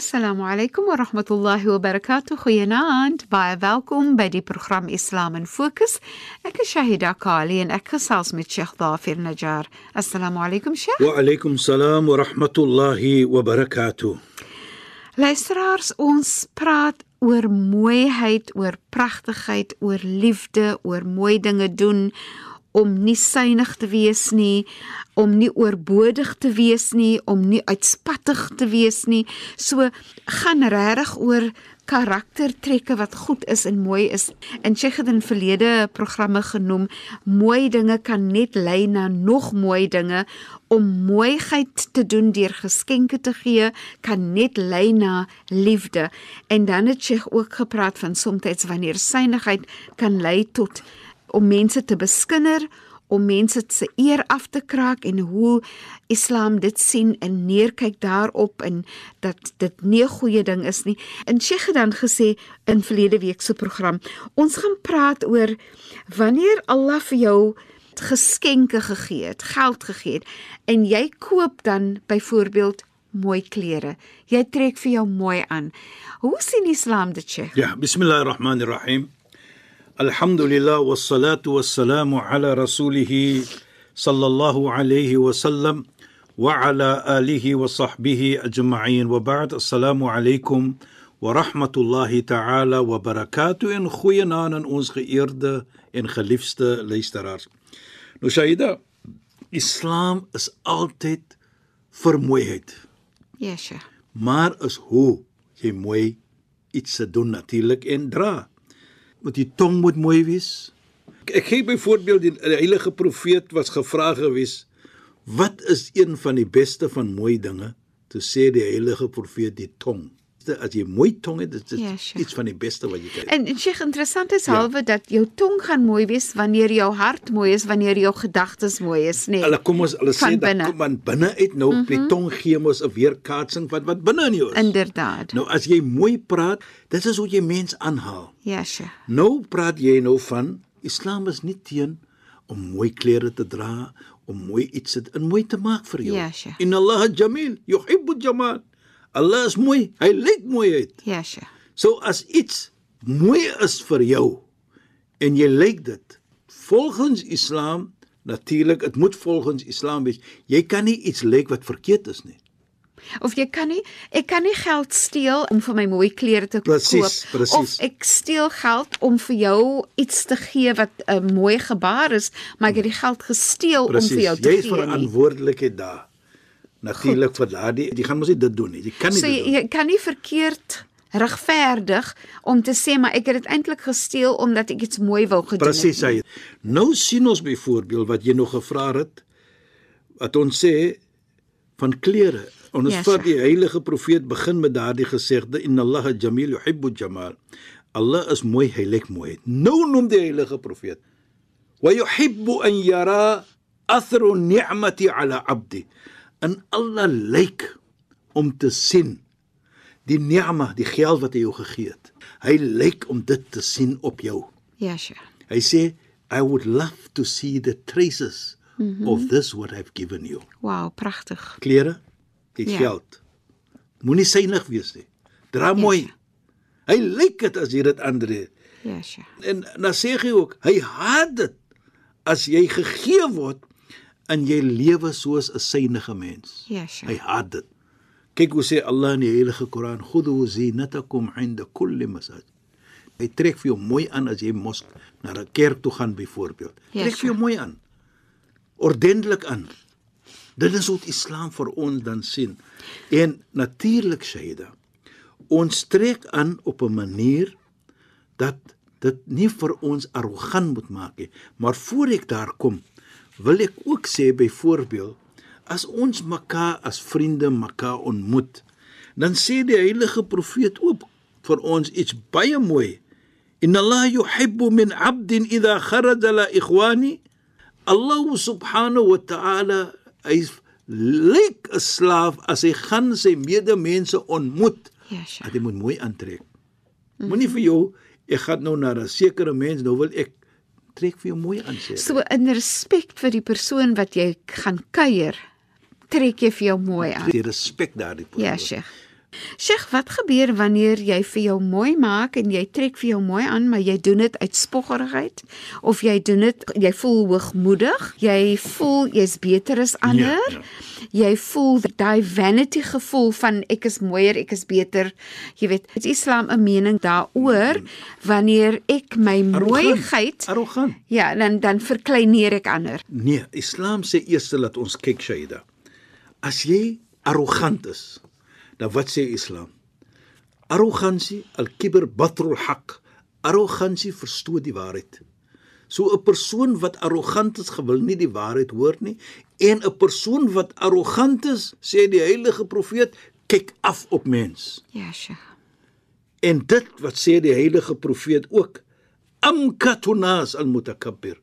Assalamu alaykum wa rahmatullahi wa barakatuh. Goeienaand. Baie welkom by die program Islam in Fokus. Ek is Shahida Kali en ek gesels met Sheikh Dafir Najjar. Assalamu alaykum Sheikh. Wa alaykum salaam wa rahmatullahi wa barakatuh. Luisteraars, ons praat oor mooiheid, oor pragtigheid, oor liefde, oor mooi dinge doen om nie suinig te wees nie, om nie oorbodig te wees nie, om nie uitspattig te wees nie. So gaan regtig oor karaktertrekke wat goed is en mooi is. En sy het in verlede programme genoem, mooi dinge kan net lei na nog mooi dinge. Om mooiheid te doen deur geskenke te gee, kan net lei na liefde. En dan het sy ook gepraat van soms wanneer synigheid kan lei tot om mense te beskinder, om mense se eer af te kraak en hoe Islam dit sien en neerkyk daarop en dat dit nie 'n goeie ding is nie. En Sheikh het dan gesê in verlede week se program, ons gaan praat oor wanneer Allah vir jou geskenke gegee het, geld gegee het en jy koop dan byvoorbeeld mooi klere. Jy trek vir jou mooi aan. Hoe sien Islam dit, Sheikh? Ja, Elhamdülillah ve salatu ve selamu ala Resulihi sallallahu aleyhi ve sellem ve ala alihi ve sahbihi ecma'in ve ba'd. Esselamu aleykum wa rahmatullahi ta'ala wa barakatuh en goeienaand aan ons geëerde en geliefde luisteraars. Nou Shaida, Islam is altyd vir mooiheid. Ja, Yesh. Maar is hoe jy mooi iets se doen natuurlik en dra moet die tong moet mooi wees. Ek, gee byvoorbeeld die, die heilige profeet was gevra gewees wat is een van die beste van mooi dinge? Toe sê die heilige profeet die tong. As jy mooi tong het, dit is Ja, sure. iets van die beste wat jy kan. En en Sheikh, interessant is halwe dat jou tong gaan mooi wees wanneer jou hart mooi is, wanneer jou gedagtes mooi is, nê? Hulle kom ons hulle Van sê dat binne. kom aan binne uit nou mm -hmm. die tong gee mos 'n weerkaatsing van wat binne in jou is. Inderdaad. Nou as jy mooi praat, dit is hoe jy mens aanhaal. Ja, Sheikh. Nou praat jy nou van Islam is nie teen om mooi klere te dra, om mooi iets te en mooi te maak vir jou. Ja, Sheikh. Inna Allah jamil, yuhibbu jamal. Allah is mooi, hy lyk mooi uit. Ja, Sheikh. So as iets mooi is vir jou en jy lyk dit volgens Islam natuurlik, dit moet volgens Islam wees. Jy kan nie iets lyk wat verkeerd is nie. Of jy kan nie ek kan nie geld steel om vir my mooi klere te Presies, koop presies. of ek steel geld om vir jou iets te gee wat 'n mooi gebaar is, maar ek het die geld gesteel om vir jou te jy is gee nie. verantwoordelik daar. Natuurlik vir daardie, jy gaan mos nie dit doen nie. Jy kan nie So dit doen. jy kan nie verkeerd regverdig om te sê maar ek het dit eintlik gesteel omdat ek iets mooi wou gedoen Presies het. hy. Nou sien ons byvoorbeeld wat jy nog gevra het wat ons sê van klere. Ons Ja, ja, vat die heilige profeet begin met daardie gesegde inna Allah jamil yuhibbu jamal. Allah is mooi, hy lyk mooi. Nou noem die heilige profeet wa yuhibbu an yara athru ni'mati ala 'abdi. En Allah lyk om te sien die ni'ma, die geld wat hy jou gegee het. Hy lyk om dit te sien op jou. Ja, Sheikh. Hy sê I would love to see the traces mm. -hmm. of this what I've given you. Wow, pragtig. Klere, die Ja. ja. geld. Moenie synig wees nie. Dra mooi. Hy lyk dit as jy dit aandree. Ja, Sheikh. En dan sê hy ook, hy haat dit as jy gegee word en jy lewe soos 'n synige mens. Ja, Hy Sheikh. haat dit. Kyk hoe sê Allah in die heilige Koran, "Khudhu zinatakum 'inda kulli masajid." Hy trek vir jou mooi aan as jy mos na 'n kerk toe gaan byvoorbeeld. Ja, Trek vir jou sure. mooi aan. Ordentlik aan. Dit is wat Islam vir ons dan sien. En natuurlik Shaida, ons trek aan op 'n manier dat dit nie vir ons arrogant moet maak nie. Maar voor ek daar kom, wil ek ook sê byvoorbeeld as ons mekaar as vriende mekaar ontmoet, dan sê die heilige profeet ook vir ons iets baie mooi. Inna Allah yuhibbu min 'abdin idha kharaja la ikhwani. Allah subhanahu wa ta'ala hy lyk 'n slaaf as hy gaan sy medemense ontmoet. Ja, Sheikh. Dat hy moet mooi aantrek. Moenie vir jou ek gaan nou na 'n sekere mens, nou wil ek trek vir jou mooi aan sê. So in respek vir die persoon wat jy gaan kuier, trek jy vir jou mooi aan. die respek daardie persoon. Ja, Sheikh. Sheikh, wat gebeur wanneer jy vir jou mooi maak en jy trek vir jou mooi aan, maar jy doen dit uit spoggerigheid of jy doen dit jy voel hoogmoedig, jy voel jy's beter as ander. Ja, ja. Jy voel daai vanity gevoel van ek is mooier, ek is beter. Jy weet, het Islam 'n mening daaroor wanneer ek my mooiheid Arrogant. ja, dan dan verkleineer ek ander. Nee, Islam sê eers dat ons kyk Shaida. As jy arrogant is, dan wat sê Islam? Arrogansie, al-kibr batrul haq. Arrogansie verstoot die waarheid. So 'n persoon wat arrogant is, gewil nie die waarheid hoor nie, en 'n persoon wat arrogant is, sê die heilige profeet, kyk af op mens. Ja, Sheikh. En dit wat sê die heilige profeet ook, amkatunas almutakabbir.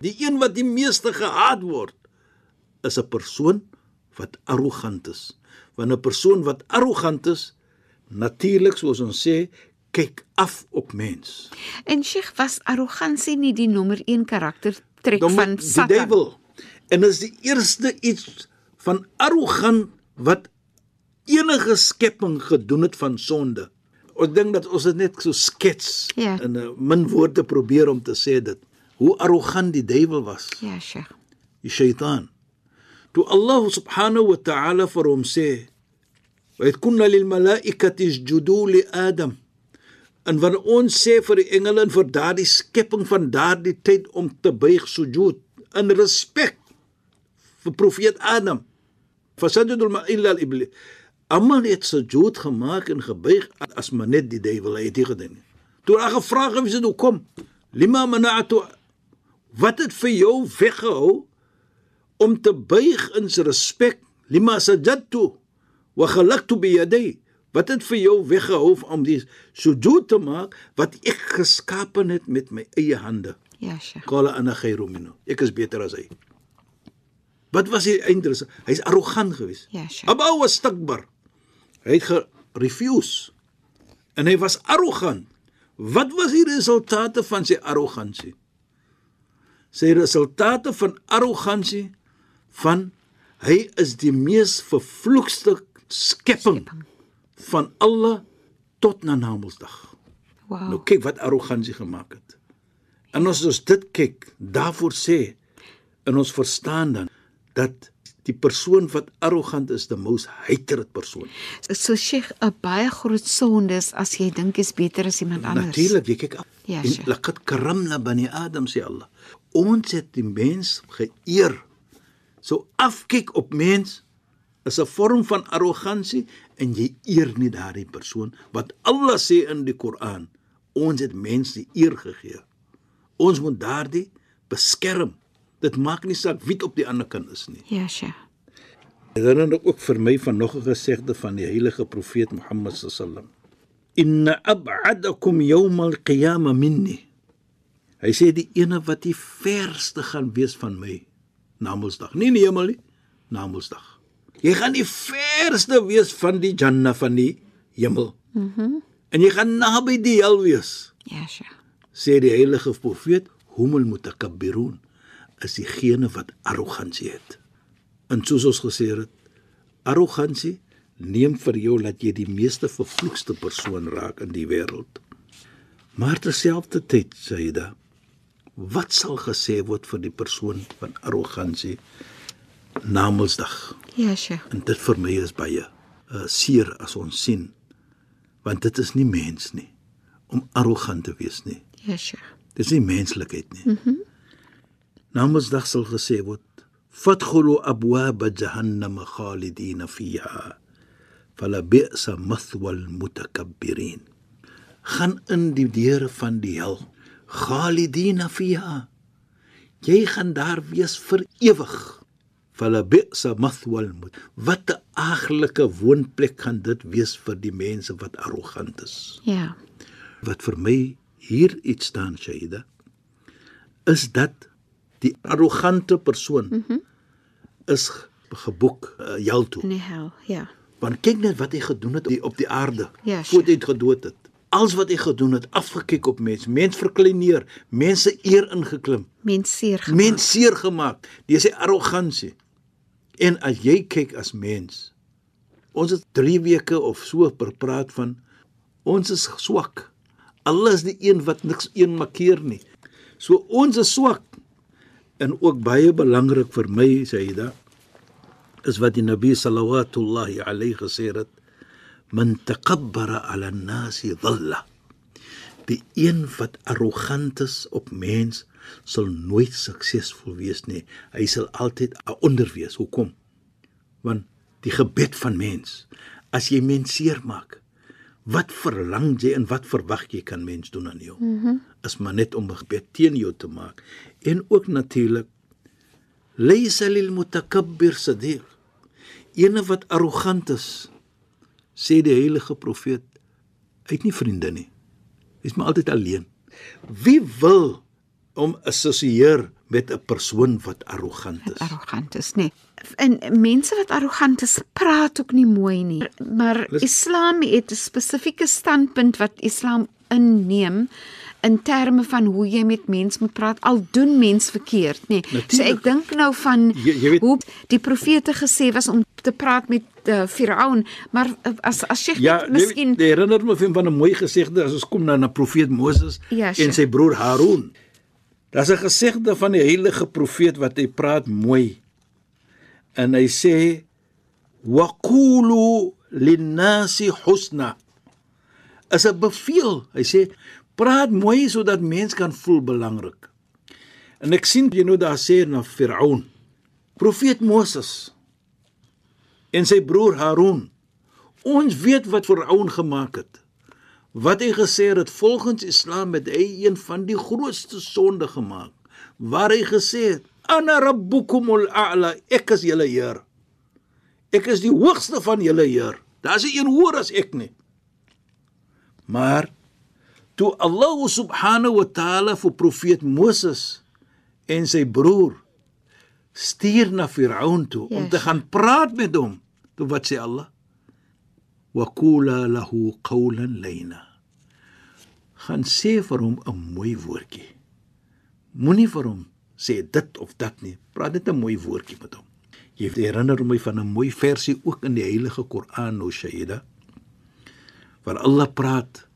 Die een wat die meeste gehaat word, is 'n persoon wat arrogant is. Want 'n persoon wat arrogant is, natuurlik soos ons sê, kyk af op mens. En Sheikh was arrogansie nie die nommer 1 karaktertrek Dan van moet die Satan. duiwel. En dis die eerste iets van arrogant wat enige skepping gedoen het van sonde. Ons dink dat ons dit net so skets Ja. in 'n min woorde probeer om te sê dit. Hoe arrogant die duiwel was, Ja, Sheikh. die Shaitaan. Toe Allah subhanahu wa ta'ala vir hom sê: "Wa kunna lil malaikati isjudu li Adam." En wanneer ons sê vir die engele en vir daardie skepping van daardie tyd om te buig sujud in respek vir profeet Adam. Fasajadul ma illa al iblis. Almal het sujud gemaak en gebuig as maar net die duiwel het dit gedoen. Toe hy gevra het wie se toe kom. Lima mana'atu wat het vir jou weggehou om te buig in sy respek? Lima sajadtu wa khalaqtu bi yaday. Wat het vir jou weggehou om die sujud te maak wat ek geskapen het met my eie hande? Ja, Sheikh. Qala ana khairu minhu. Ek is beter as hy. Wat was die eindres? Hy's arrogant geweest. Ja, Sheikh. Abu was stakbar. Hy het gerefuse. En hy was arrogant. Wat was die resultate van sy arrogansie? Sy resultate van arrogansie van hy is die mees vervloekste skepping van alle tot na Namedsdag. Wow. Nou kyk wat arrogansie gemaak het. En as ons dit kyk, daarvoor sê en ons verstaan dan dat die persoon wat arrogant is, die most hated persoon. So Sheikh, 'n baie groot sonde is as jy dink jy's beter as iemand anders. Natuurlik, jy kyk. Ja, Sheikh. laqad karamna bani Adam sê Allah. Ons het die mens geëer. So afkyk op mens is 'n vorm van arrogansie en jy eer nie daardie persoon wat Allah sê in die Koran. Ons het mens die eer gegee. Ons moet daardie beskerm. Dit maak nie saak wie op die ander kant is nie. Ja, Sheikh. Dit herinner ook vir my van nog 'n gesegde van die heilige profeet Mohammed sallam. Inna ab'adakum yawm al-qiyamah minni. Hy sê die ene wat die verste gaan wees van my Namedsdag. Nie in die hemel nie, Namedsdag. Jy gaan die verste wees van die Jannah van die hemel. Mhm. Mm en jy gaan naby die hel wees. Ja, Sheikh. Sê die heilige profeet, humul mutakabbirun is diegene wat arrogansie het. En soos ons gesê het, arrogansie neem vir jou dat jy die meeste vervloekste persoon raak in die wêreld. Maar terselfdertyd sê hy da, wat sal gesê word vir die persoon van arrogansie Namedsdag? Ja, Sheikh. En dit vir my is baie uh, seer as ons sien want dit is nie mens nie om arrogant te wees nie. Ja, Sheikh. Dis nie menslikheid nie. Mhm. Mm Namedsdag sal gesê word: "Fadkhulu abwaab jahannam khalidin fiha." fala bi'sa mathwal mutakabbirin gaan in die deure van die hel khalidina fiha jy gaan daar wees vir ewig fala bi'sa mathwal mut wat 'n aglike woonplek gaan dit wees vir die mense wat arrogant is Ja. wat vir my hier iets staan Shaida is dat die arrogante persoon mm -hmm. is geboek uh, hel toe In die hel. Ja. want kyk net wat hy gedoen het op die, aarde Ja, voor hy gedood het alles wat hy gedoen het afgekyk op mense. Mens verkleineer mense eer ingeklim. Mens seer gemaak. mens seer gemaak. Deur sy arrogansie. En as jy kyk as mens ons het 3 weke of so per praat van ons is swak. Allah is die een wat niks een makkeer nie. So ons is swak. En ook baie belangrik vir my Sayyida is wat die Nabi sallallahu alayhi gesê het man takabbara ala an-nasi dhalla. Die een wat arrogant is op mens sal nooit suksesvol wees nie. Hy sal altyd onder wees. Hoekom? Want die gebed van mens as jy mens seermaak wat verlang jy en wat verwag jy kan mens doen aan jou? Mm -hmm. is maar net om 'n gebed teen jou te maak. En ook natuurlik laysa lil mutakabbir sadiq. Ene wat arrogant is sê die heilige profeet hy het nie vriende nie hy's maar altyd alleen wie wil om assosieer met 'n persoon wat arrogant is arrogant is, nee. En mense wat arrogant is, praat ook nie mooi nie. Maar Islam het 'n spesifieke standpunt wat Islam inneem in terme van hoe jy met mens moet praat al doen mens verkeerd, nê. Nee. So ek dink nou van Jy- jy weet- hoe die profete gesê was om te praat met uh, Firaun, maar uh, as as Sheikh Ja, miskien jy herinner me van 'n mooi gesegde as ons kom na na profeet Moses Ja, en sy broer Harun. Daar's 'n gesegde van die heilige profeet wat hy praat mooi. En hy sê waqulu linnasi husna. As 'n beveel, hy sê praat mooi sodat mense kan voel belangrik. En ek sien jy nou daar sê na Firaun. Profeet Moses en sy broer Harun. Ons weet wat Firaun gemaak het. Wat hy gesê het volgens Islam het hy een van die grootste sonde gemaak. Waar hy gesê het: "Ana rabbukumul a'la, ek is julle Heer." Ek is die hoogste van julle Heer. Daar's nie een hoër as ek nie. Maar toe Allah subhanahu wa ta'ala vir profeet Moses en sy broer stuur na Firaun toe om Yes. te gaan praat met hom, toe wat sê Allah? Wa qula lahu qawlan layna. Gaan sê vir hom 'n mooi woordjie. Moenie vir hom sê dit of dat nie. Praat net 'n mooi woordjie met hom. Jy herinner my van 'n mooi versie ook in die Heilige Koran, O Shaida. Waar Allah praat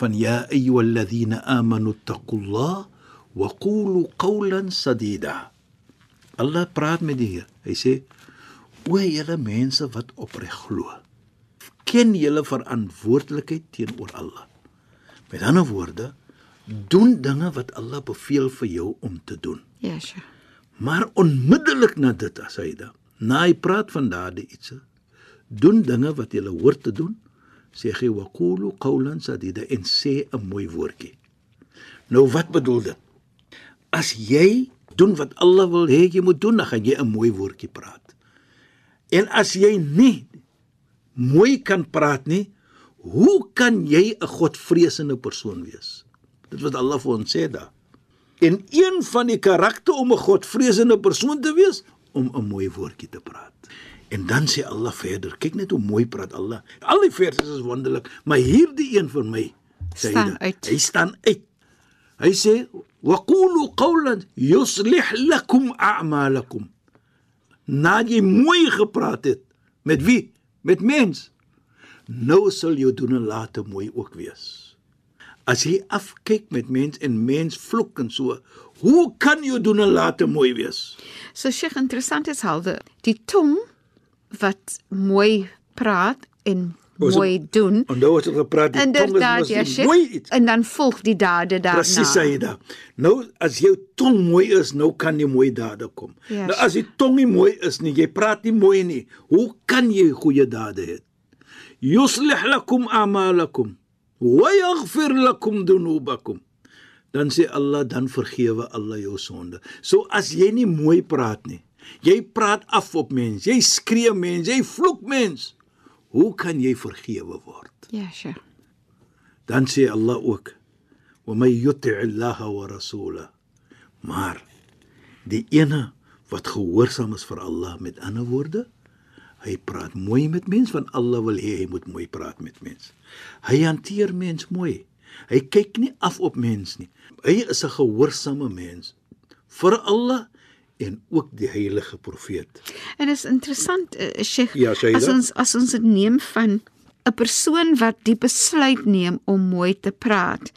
van ya ayyuhalladhina amanu taqullah wa qulu qawlan sadida. Allah praat met die Heer. Hy sê: "O julle mense wat opreg glo, ken julle verantwoordelikheid teenoor Allah." Met ander woorde, doen dinge wat Allah beveel vir jou om te doen. Ja, sure. Maar onmiddellik na dit as hy da, na hy praat van daardie iets, doen dinge wat jy hoort te doen, sê hy waqulu qawlan sadida en sê 'n mooi woordjie. Nou wat bedoel dit? As jy doen wat Allah wil hê jy moet doen, dan gaan jy 'n mooi woordjie praat. En as jy nie mooi kan praat nie, hoe kan jy 'n godvreesende persoon wees? Dit wat Allah vir ons sê daar. En een van die karakter om 'n godvreesende persoon te wees, om 'n mooi woordjie te praat. En dan sê Allah verder, kyk net hoe mooi praat Allah. Al die verse is wonderlik, maar hierdie een vir my sê hy, staan uit. Hy sê waqulu qawlan yuslih lakum a'malakum. Nadat jy mooi gepraat het met wie? Met mens. Nou sal jou doen en late mooi ook wees. As jy afkyk met mens en mens vloek en so, hoe kan jou doen en late mooi wees? So Sheikh interessant is halde die tong wat mooi praat en Ons- mooi doen. Onthou as ek gepraat die tong is mos ja, die mooi iets. En dan volg die dade daarna. Presies sê jy da. Nou as jou tong mooi is, nou kan jy mooi dade kom. Ja, nou as die tong nie mooi is nie, jy praat nie mooi nie, hoe kan jy goeie dade hê? yuslih lakum a'malakum wa yaghfir lakum dhunubakum dan sê Allah dan vergewe Allah jou sonde. So as jy nie mooi praat nie, jy praat af op mens, jy skree mens, jy vloek mens, hoe kan jy vergewe word? Ja, sure. Dan sê Allah ook: "Wa may yuti' Allah wa rasulahu." Maar die ene wat gehoorsaam is vir Allah met ander woorde, hy praat mooi met mens want Allah wil hê hy moet mooi praat met mens. Hy hanteer mens mooi. Hy kyk nie af op mens nie. Hy is 'n gehoorsame mens vir Allah en ook die heilige profeet. En dit is interessant, uh, Sheikh, Ja, as ons as ons dit neem van 'n persoon wat die besluit neem om mooi te praat,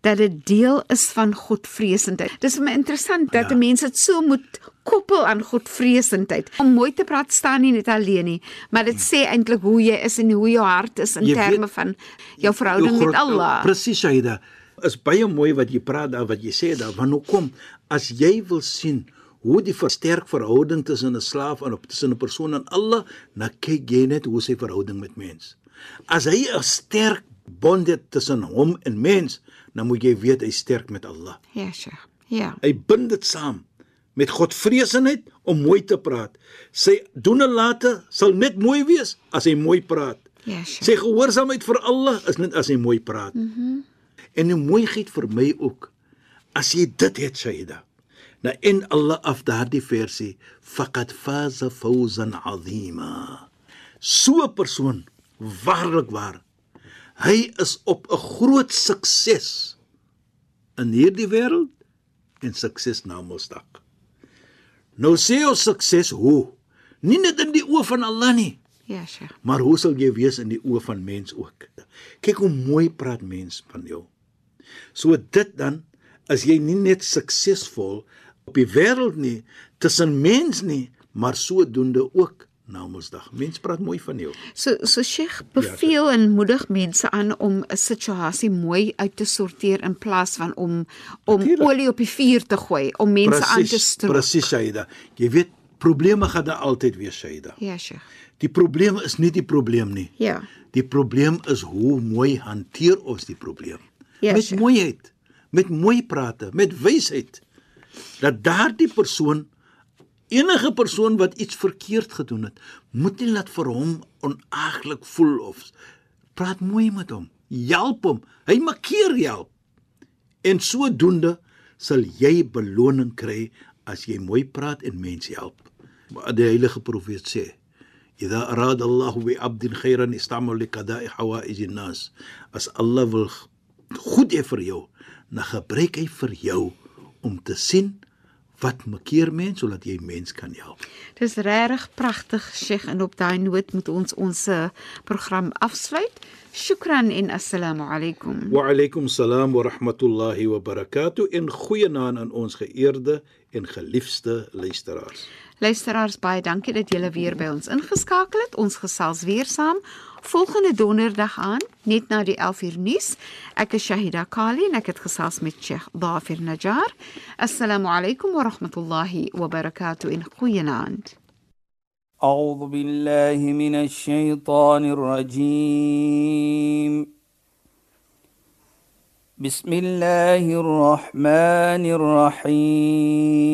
dat dit deel is van Godvreesendheid. Dis vir my interessant dat Ja. 'n mens dit so moet koppel aan Godvreesendheid. Om mooi te praat staan nie net alleen nie, maar dit sê eintlik hoe jy is en hoe jou hart is in Jy terme weet- van jou verhouding Jou met Allah. Presies, Shaida. Is baie mooi wat jy praat daar wat jy sê daar. Want hoekom as jy wil sien hoe die versterk verhouding tussen 'n slaaf en tussen 'n persoon en Allah, dan kyk jy net hoe sy verhouding met mens. As hy 'n sterk bond het tussen hom en mens, dan moet jy weet hy sterk met Allah. Ja, Sheikh. Ja. Hy bind dit saam met Godvreesenheid om mooi te praat. Sy doen en late sal net mooi wees as hy mooi praat. Ja, Sheikh. Sy gehoorsaamheid vir Allah is net as hy mooi praat. Mm -hmm. En die mooiheid vir my ook as jy dit het Shaida. Nou in Allah af daardie versie faqad faza fawzan azima. So 'n persoon waarlik waar. Hy is op 'n groot sukses in hierdie wêreld en sukses na Mosdag. Nou sê ons sukses hoe? Nie net in die oë van Allah nie. Ja, Sheikh. Maar hoe sal jy wees in die oë van mens ook? Kyk hoe mooi praat mens van jou. So dit dan as jy nie net suksesvol op die wêreld nie, tussen mens nie, maar sodoende ook na Mosdag. Mens praat mooi van jou. So so Sheikh beveel en moedig mense aan om 'n situasie mooi uit te sorteer in plaas van om om Natuurlijk. olie op die vuur te gooi om mense aan te stroop. presies Shaida. Jy weet probleme gaan daar altyd wees Shaida. Ja, Sheikh. Die probleem is nie die probleem nie. Ja. Die probleem is hoe mooi hanteer ons die probleem. Ja, met Sheikh. mooiheid, met mooi prate, met wysheid. Dat daardie persoon enige persoon wat iets verkeerd gedoen het, moet nie laat vir hom onaaglik voel of praat mooi met hom. Help hom. Hy maak keer help. En sodoende sal jy beloning kry as jy mooi praat en mense help. Maar die heilige profeet sê: "Idha arada Allah bi 'abdin khairan istamal li qada'i hawaij an-nas." As Allah wil goed hê vir jou, dan gebruik hy vir jou om te sien wat makeer mens sodat jy mens kan help. Dis regtig pragtig, Sheikh, en op daai noot moet ons ons eh, program afsluit. Shukran en assalamu alaykum. Wa alaykum salaam wa rahmatullahi wa barakatuh en goeienaand aan ons geëerde en geliefde luisteraars. Luisteraars, baie dankie dat julle weer by ons ingeskakel het. Ons gesels weer saam volgende donderdag aan, net na die 11uur nuus. Ek is Shahida Kali en ek het gesels met Sheikh Dafir Najjar. Assalamu alaykum wa rahmatullahi wa barakatuh in goeienaand. أعوذ بالله من الشيطان الرجيم بسم الله الرحمن الرحيم